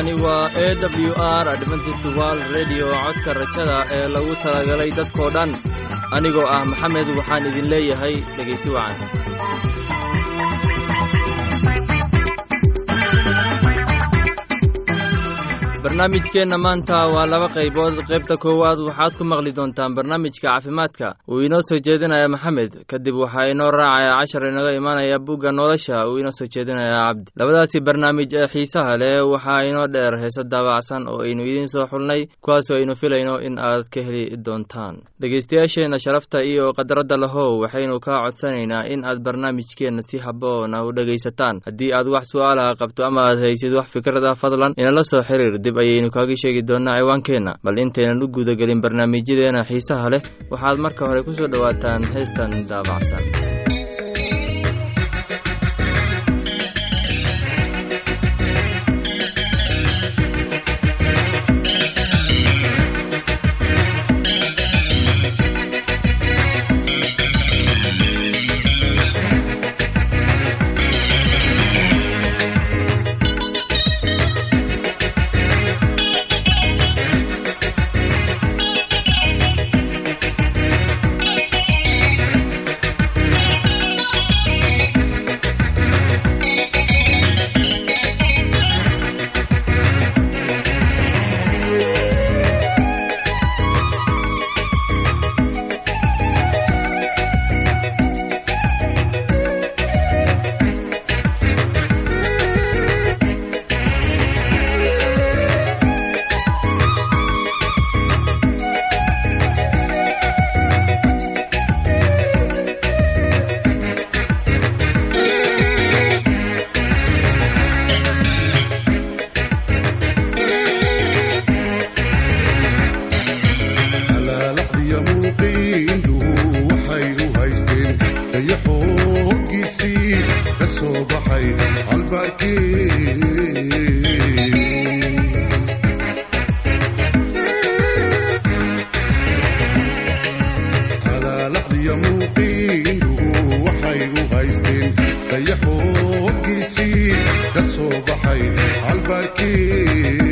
halkani waa e w r adventist world redio codka rajada ee lagu talagalay dadkoo dhan. Anigoo ah maxamed waxaan idin leeyahay dhegaysi wacan barnaamijkeenna maanta waa laba qaybood. Qaybta koowaad waxaad ku maqli doontaan barnaamijka caafimaadka. Uu inoo soo jeedinaya maxamed kadib waxaa inoo raacaya cashar inaga imaanaya bugga nolosha. Uu inoo soo jeedinaya cabdi. Labadaasi barnaamij ee xiisaha leh waxaa inoo dheer heese daabacsan oo aynu idiin soo xulnay kuwaasoo aynu filayno in aad ka heli doontaan. Dhegaystayaasheenna sharafta iyo qadaradda lahow waxaynu kaa codsanaynaa in aad barnaamijkeenna si haboona u dhegaysataan. Haddii aad wax su'aalaha qabto ama aad haysid wax fikrad ah fadlan inala soo xiriir dib ayaynu kaaga sheegi doonnaa ciwaankeenna. Bal intaynan u gudagelin barnaamijyadeena xiisaha leh waxaad marka hore ku soo dhowaataan heestan daabacsan haysteen dayaxooggiisii ka soo baxay calbaarkii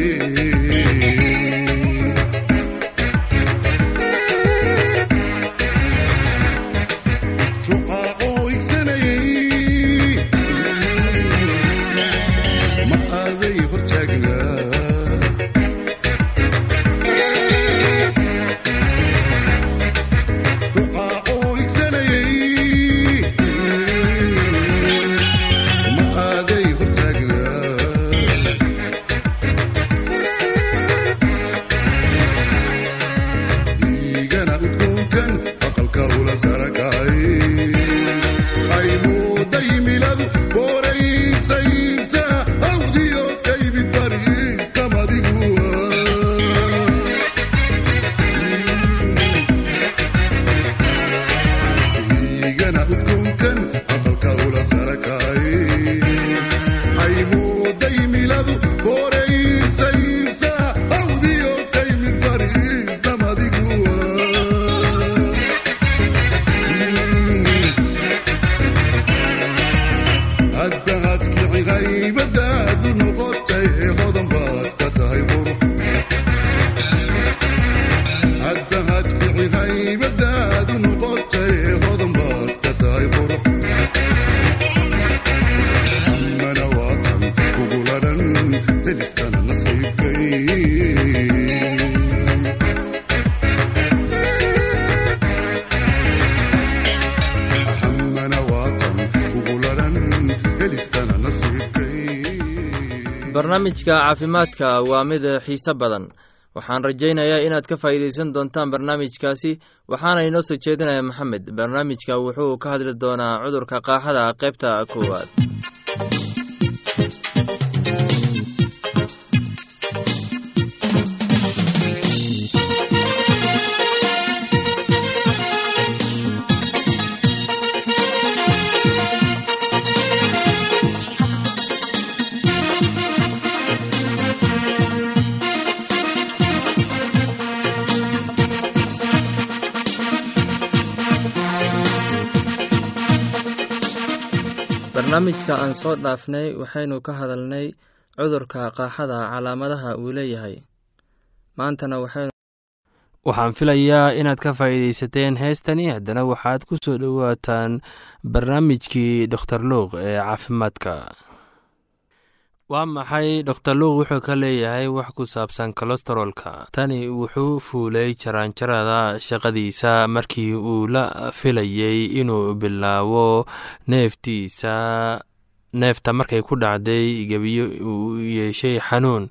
barnaamijka caafimaadka waa mid xiise badan. Waxaan rajaynayaa inaad ka faa'iidaysan doontaan barnaamijkaasi waxaana inoo soo jeedinaya maxamed. Barnaamijka wuxuu ka hadli doonaa cudurka qaaxada qaybta koowaad barnaamijka aan soo dhaafnay waxaynu ka hadalnay cudurka qaaxada calaamadaha uu leeyahay. Maantana waxaan filayaa inaad ka faa'iidaysateen heestani haddana waxaad ku soo dhowaataan barnaamijkii doktor luuq ee caafimaadka waa maxay doktor luuq wuxuu ka leeyahay wax ku saabsan kolestarolka tani wuxuu fuulay jaraanjarada shaqadiisa markii uu la filayey inuu bilaabo neeftiisa neefta markay ku dhacday gebiyo uu yeeshay xanuun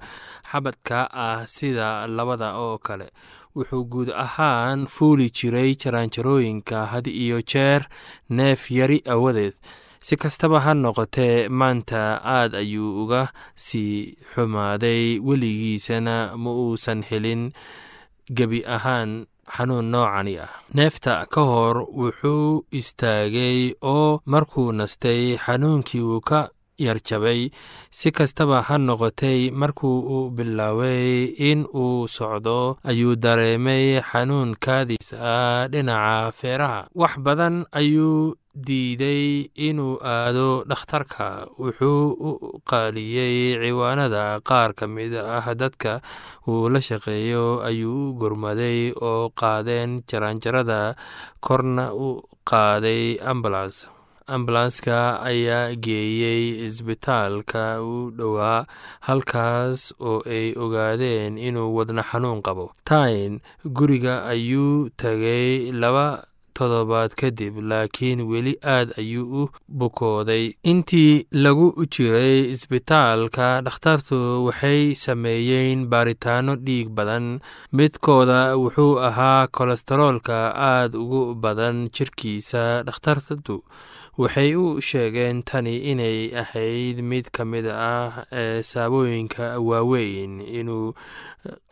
xabadka ah sida labada oo kale. Wuxuu guud ahaan fuuli jiray jaraanjarooyinka had iyo jeer neef yari awadeed si kastaba ha noqotee maanta aad ayuu uga sii xumaaday. Weligiisana ma uusan helin gebi ahaan xanuun noocani ah. Neefta ka hor wuxuu istaagay oo markuu nastay xanuunkii uu ka yarjabay. Si kastaba ha noqotay markuu u bilaabay in uu socdo ayuu dareemay xanuunkaadiis ah dhinaca feeraha. Wax badan ayuu diiday inuu aado dhakhtarka. Wuxuu u qaaliyey ciwaanada qaar ka mid ah dadka uu la shaqeeyo ayuu u gurmaday oo qaadeen jaraanjarada korna u qaaday ambulans ambulanska ayaa geeyey isbitaalka u dhowaa halkaas oo ay ogaadeen inuu wadno xanuun qabo. Tain guriga ayuu tagay laba todobaad kadib laakiin weli aad ayuu u bukooday. Intii lagu jiray isbitaalka dhakhtartu waxay sameeyeen baaritaano dhiig badan. Midkooda wuxuu ahaa kolestaroolka aad ugu badan jirkiisa. Dhakhtartu waxay u sheegeen tani inay ahayd mid ka mid ah ee saabooyinka waaweyn inuu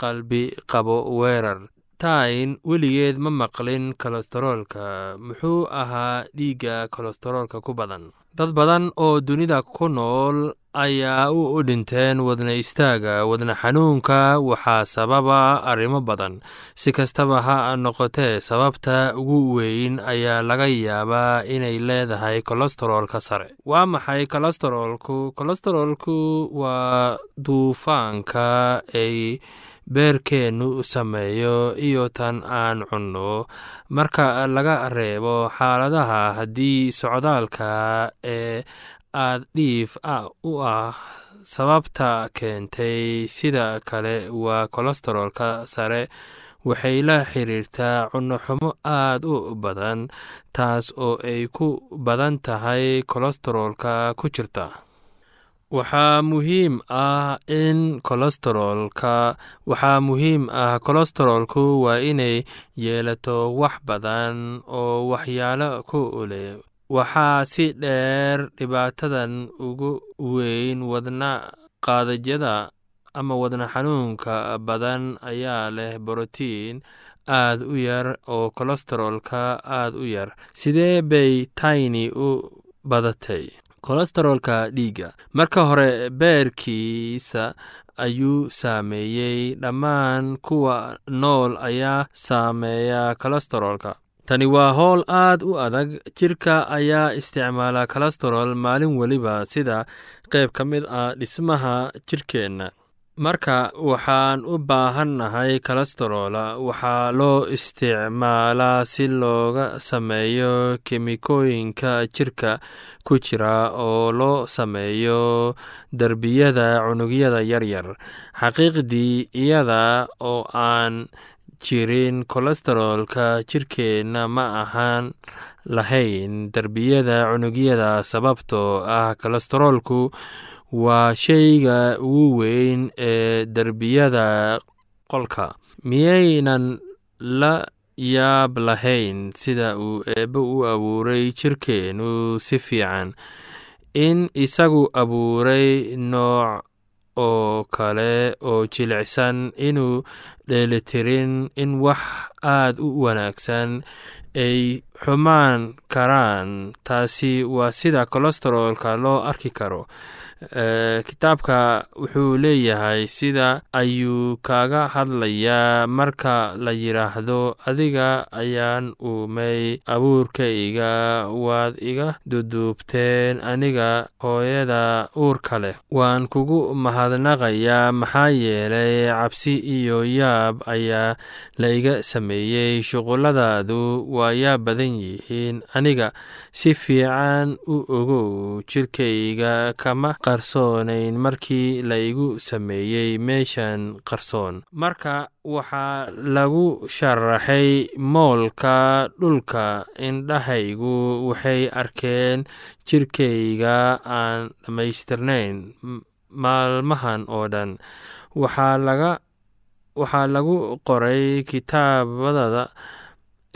qalbi qabo weerar tain weligeed ma maqlin kolestaroolka. Muxuu ahaa dhiigga kolestaroolka ku badan. Dad badan oo dunida ku nool ayaa u dhinteen wadna istaaga wadna xanuunka waxaa sababa arrimo badan. Si kastaba ha noqotee sababta ugu weyn ayaa laga yaabaa inay leedahay kolestaroolka sare. Waa maxay kolestaroolku? Kolestaroolku waa duufaanka ay beerkeennu sameeyo iyo tan aan cunno. Marka laga reebo xaaladaha haddii socdaalka ee aad dhiif u ah sababta keentay sida kale waa kolestaroolka sare. Waxay la xiriirtaa cunnoxumo aad u badan taas oo ay ku badan tahay kolestaroolka ku jirta waxaa muhiim ah in kolestaroolka waxaa muhiim ah kolestaroolku waa inay yeelato wax badan oo waxyaalo ku leh. Waxaa si dheer dhibaatadan ugu weyn wadna qaadajyada ama wadna xanuunka badan ayaa leh borotiin aad u yar oo kolestaroolka aad u yar. Sidee bay tayni u badatay kolestaroolka dhiigga. Marka hore beerkiisa ayuu saameeyey. Dhammaan kuwa nool ayaa saameeya kolestaroolka. Tani waa howl aad u adag. Jirka ayaa isticmaala kolestarool maalin weliba sida qayb ka mid ah dhismaha jirkeenna marka waxaan u baahannahay kolestarool waxaa loo isticmaalaa si looga sameeyo kemikooyinka jirka ku jira oo loo sameeyo derbiyada cunugyada yaryar. Xaqiiqdii iyada oo aan jirin kolestaroolka jirkeenna ma ahaan lahayn. Derbiyada cunugyada sababtoo ah kolestaroolku waa shayga ugu weyn ee derbiyada qolka miyaynan la yaab lahayn sida uu eebbe u abuuray jirkeennu si fiican. In isagu abuuray nooc oo kale oo jilicsan inuu dheelitirin in wax aad u wanaagsan ay xumaan karaan taasi waa sida kolestarolka loo arki karo. Kitaabka wuxuu leeyahay sida ayuu kaga hadlayaa. Marka la yidhaahdo adiga ayaan uumay abuurkayga waad iga duduubteen aniga hooyada uurka leh. Waan kugu mahadnaqayaa maxaa yeelay cabsi iyo yaab ayaa la iga sameeyey. Shuqulladaadu waa yaa badan yihiin aniga si fiican u ogow jirkayga kama qarsoonayn markii la igu sameeyey meeshan qarsoon. Marka waxaa lagu sharaxay moolka dhulka indhahaygu waxay arkeen jirkayga aan dhammaystirnayn maalmahan oo dhan. Waxaa lagu qoray kitaabadada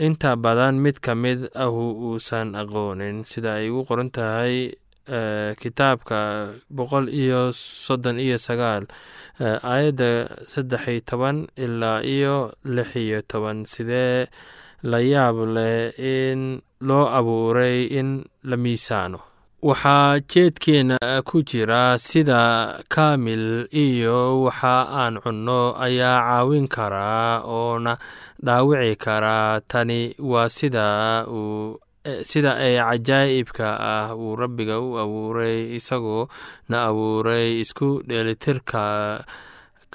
inta badan mid ka mid ahu uusan aqoonin. Sida ay ugu qoran tahay kitaabka boqol iyo soddon iyo sagaal aayadda saddex iyo toban ilaa iyo lix iyo toban. Sidee la yaab leh in loo abuuray in la miisaano waxaa jeedkeena ku jira sida kaamil iyo waxa aan cunno ayaa caawin karaa oona dhaawici karaa tani waa sida uu sida ay cajaa'ibka ah uu rabbiga u abuuray isagoo na abuuray isku dheelitirka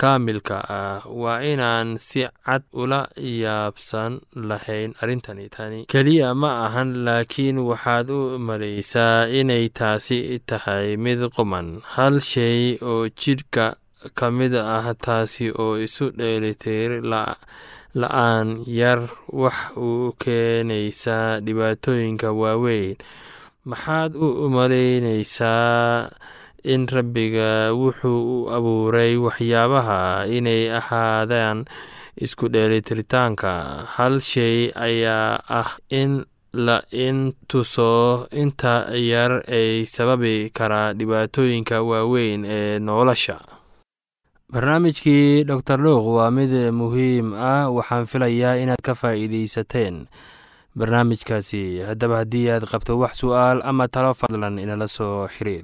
kaamilka ah waa inaan si cad ula yaabsan lahayn arrintani tani keliya ma ahan laakiin waxaad u malaysaa inay taasi tahay mid quman. Hal shay oo jidhka ka mid ah taasi oo isu dheelitir la'aan yar wax u keenaysaa dhibaatooyinka waaweyn. Maxaad u malaynaysaa in rabbiga wuxuu u abuuray waxyaabaha inay ahaadaan isku dheelitiritaanka. Hal shay ayaa ah in la in tuso inta yar ay sababi karaa dhibaatooyinka waaweyn ee nolosha. Barnaamijkii doctor luuq waa mid muhiim ah waxaan filayaa inaad ka faa'iidaysateen. Barnaamijkaasi haddaba haddii aad qabto wax su'aal ama talo fadlan inala soo xiriir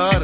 qaar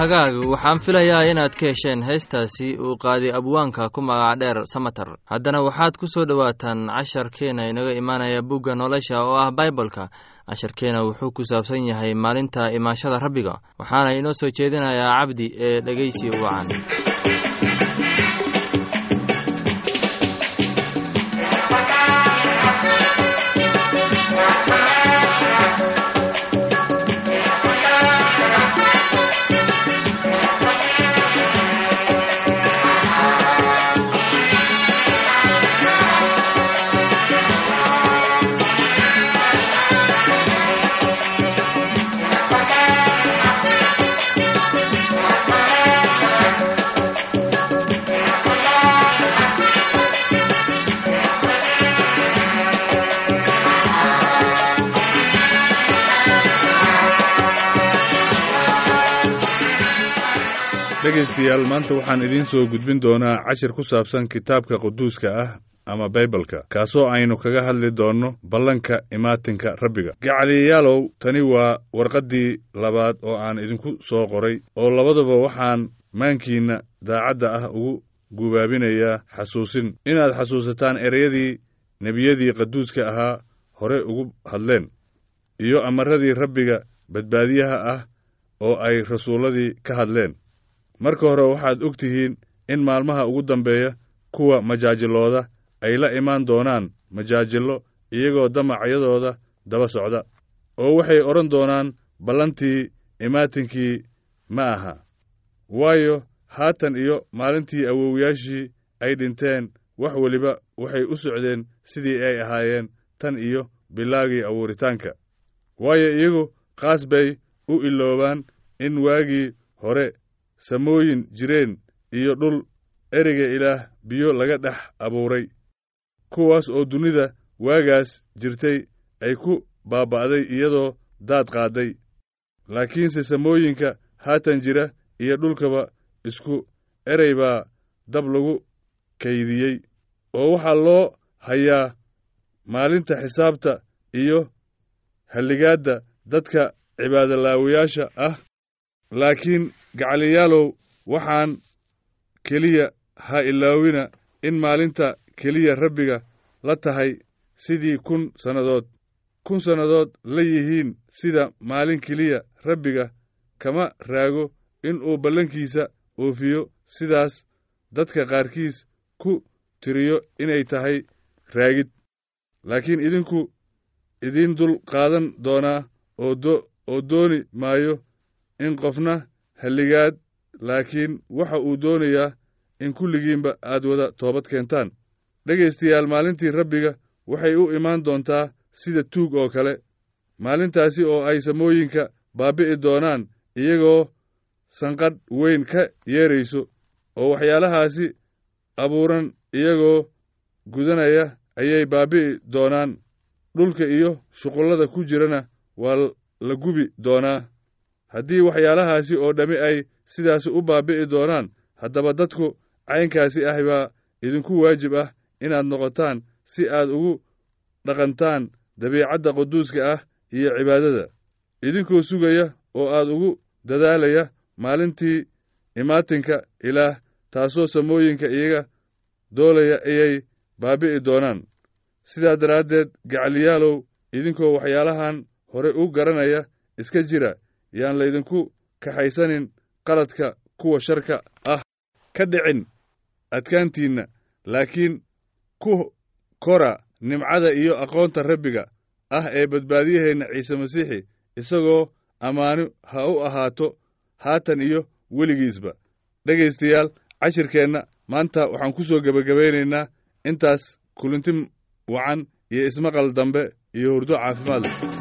waa hagaag waxaan filayaa inaad ka hesheen heestaasi uu qaaday abwaanka ku magac dheer samater haddana waxaad ku soo dhowaataan casharkeena inaga imaanaya bugga nolosha oo ah baibolka casharkeena wuxuu ku saabsan yahay maalinta imaashada rabbiga. Waxaana inoo soo jeedinayaa cabdi ee dhegeysi wacan dhegaystayaal maanta waxaan idiin soo gudbin doonaa cashir ku saabsan kitaabka quduuska ah ama baybalka kaasoo aynu kaga hadli doonno ballanka imaatinka rabbiga. Gacaliyayaalow tani waa warqaddii labaad oo aan idinku soo qoray oo labadaba waxaan maankiinna daacadda ah ugu gubaabinayaa xasuusin. Inaad xasuusataan ereyadii nebiyadii qaduuska ahaa hore ugu hadleen iyo amaradii rabbiga badbaadiyaha ah oo ay rasuulladii ka hadleen marka hore waxaad og tihiin in maalmaha ugu dambeeya kuwa majaajilooda ay la imaan doonaan majaajillo iyagoo damacyadooda daba socda oo waxay odhan doonaan ballantii imaatinkii ma aha. Waayo haatan iyo maalintii awowyaashii ay dhinteen wax weliba waxay u socdeen sidii ay ahaayeen tan iyo bilaagii abuuritaanka. Waayo iyagu qaas bay u iloobaan in waagii hore samooyin jireen iyo dhul ereyga ilaah biyo laga dhex abuuray. Kuwaas oo dunida waagaas jirtay ay ku baaba'day iyadoo daad qaadday laakiinse samooyinka haatan jira iyo dhulkaba isku erey baa dab lagu kaydiyey oo waxaa loo hayaa maalinta xisaabta iyo halligaadda dadka cibaadolaawayaasha ah laakiin gacaliyaalow waxaan keliya ha ilaawina in maalinta keliya rabbiga la tahay sidii kun sannadood. Kun sannadood la yihiin sida maalin keliya rabbiga kama raago in uu ballankiisa oofiyo. Sidaas dadka qaarkiis ku tiriyo inay tahay raagid. Laakiin idinku idiin dul qaadan doonaa oo dooni maayo in qofna halligaad laakiin waxa uu doonayaa in kulligiinba aad wada toobad keentaan. Dhegaystayaal maalintii rabbiga waxay u imaan doontaa sida tuug oo kale. Maalintaasi oo ay samooyinka baabbi'i doonaan iyagoo sanqadh weyn ka yeerayso oo waxyaalahaasi abuuran iyagoo gudanaya ayay baabbi'i doonaan. Dhulka iyo shuqullada ku jirana waa la gubi doonaa haddii waxyaalahaasi oo dhammi ay sidaasi u baabbi'i doonaan haddaba dadku caynkaasi ah baa idinku waajib ah inaad noqotaan si aad ugu dhaqantaan dabiicadda quduuska ah iyo cibaadada. Idinkoo sugaya oo aad ugu dadaalaya maalintii imaatinka ilaah taasoo samooyinka iyaga doolaya ayay baabbi'i doonaan. Sidaa daraaddeed gacaliyaalow idinkoo waxyaalahan hore u garanaya iska jira yaan laydinku kaxaysanin qaladka kuwa sharka ah. Ka dhicin adkaantiinna laakiin ku kora nimcada iyo aqoonta rabbiga ah ee badbaadiyaheenna ciise masiixi isagoo ammaano ha u ahaato haatan iyo weligiisba. Dhegaystayaal cashirkeenna maanta waxaan ku soo gebagabaynaynaa intaas kulinti wacan iyo ismaqal dambe iyo hurdo caafimaad leh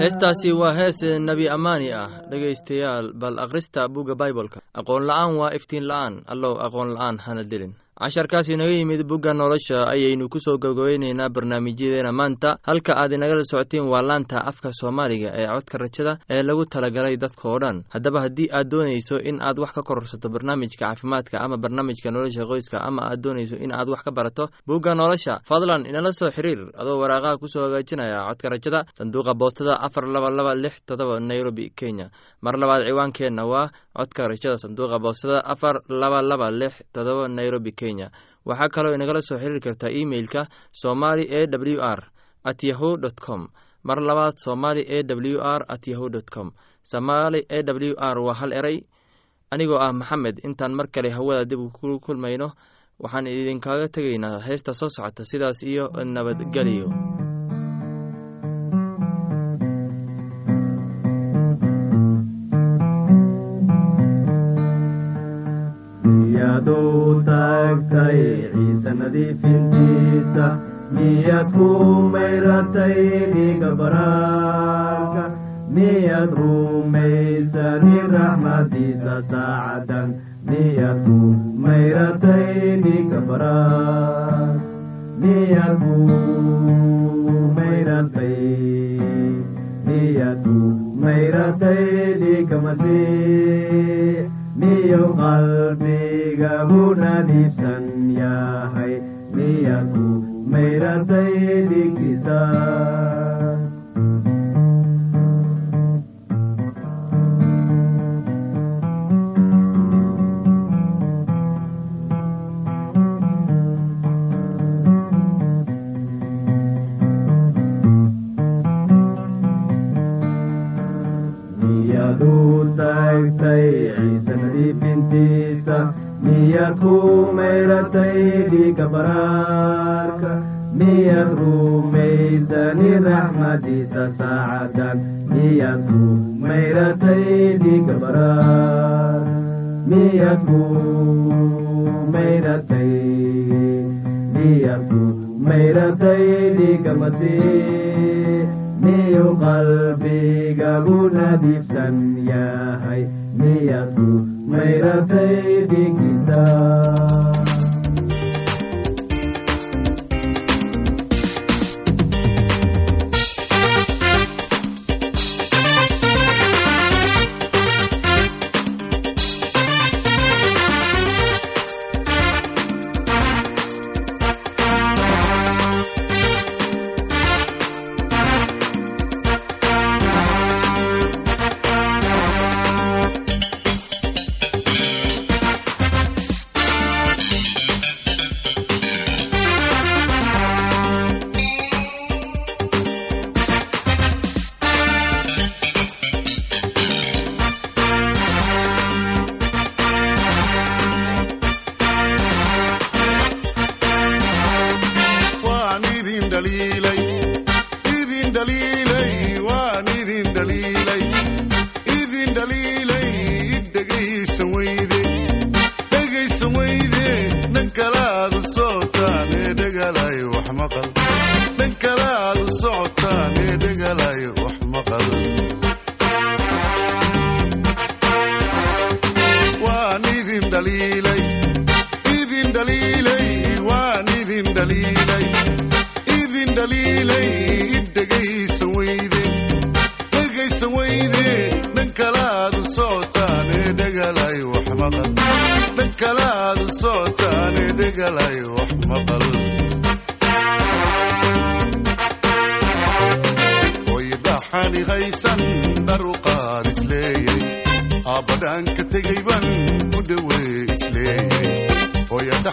heestaasi waa hees nebi ammaani ah dhegaystayaal bal akhrista bugga baibolka aqoon la'aan waa iftiin la'aan allow aqoon la'aan hana dilin casharkaas inaga yimid bugga nolosha ayaynu ku soo gabgabaynaynaa barnaamijyadeena maanta. Halka aad inagala socotiin waa laanta afka soomaaliga ee codka rajada ee lagu talagalay dadka oo dhan. Haddaba haddii aad doonayso in aad wax ka kororsato barnaamijka caafimaadka ama barnaamijka nolosha qoyska ama aad doonayso in aad wax ka barato bugga nolosha fadlan inala soo xiriir. Adoo waraaqaha ku soo hagaajinaya codka rajada sanduuqa boostada afar laba laba lix todoba nairobi kenya. Mar labaad ciwaankeenna waa codka rajada sanduuqa boostada afar laba laba lix todoba nairobi kenya. Waxaa kaloo inagala soo xiriiri kartaa emeilka somali e w r at yahu com. Mar labaad somali e w r at yahu dt com. Somali e w r waa hal eray. Anigoo ah maxamed intaan mar kale hawada dib ku kulmayno waxaan idinkaaga tegaynaa. Heesta soo socota sidaas iyo nabadgelyo nadiifintiisa miyaad ku mayratay dhiiga baraarka miyaad rumaysani raxmadiisa saacadan miyaad ku mayratay dhiiga baraar miyaad ku mayratay dhiiga masiix miyo qalbigagu nadiifsan yahay miyaad ku mayratay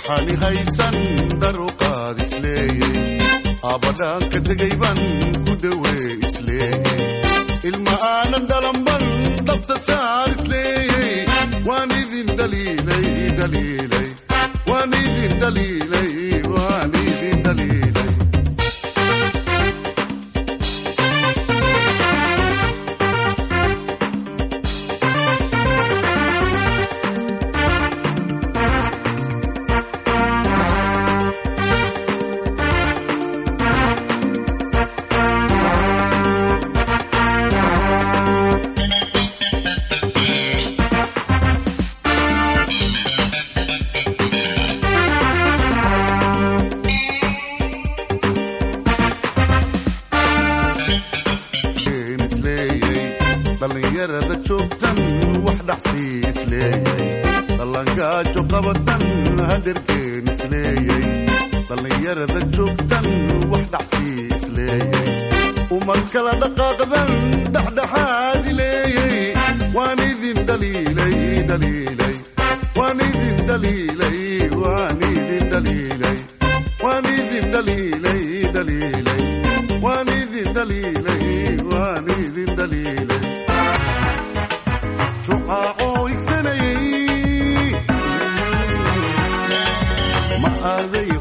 hooyadaxani haysan dharuqaad isleeyey aabadhaanka tegayban ku dhowee isleeyey ilma aanan dhalanban dhabta saar isleeyey waan idin dhaliilay dhaliilay waan idin dhaliilay dhallangaajo qabatan haderkeen isleeyey dhallinyarada joogtan wax dhaxsii isleeyey umad kala dhaqaaqdan dhexdhexaad ileeyey waan idin dhaliilay dhaliilay waan idin dhaliilay waan idin dhaliilay waan idin dhaliilay dhaliilay waan idin dhaliilay waan idin dhaliilay ma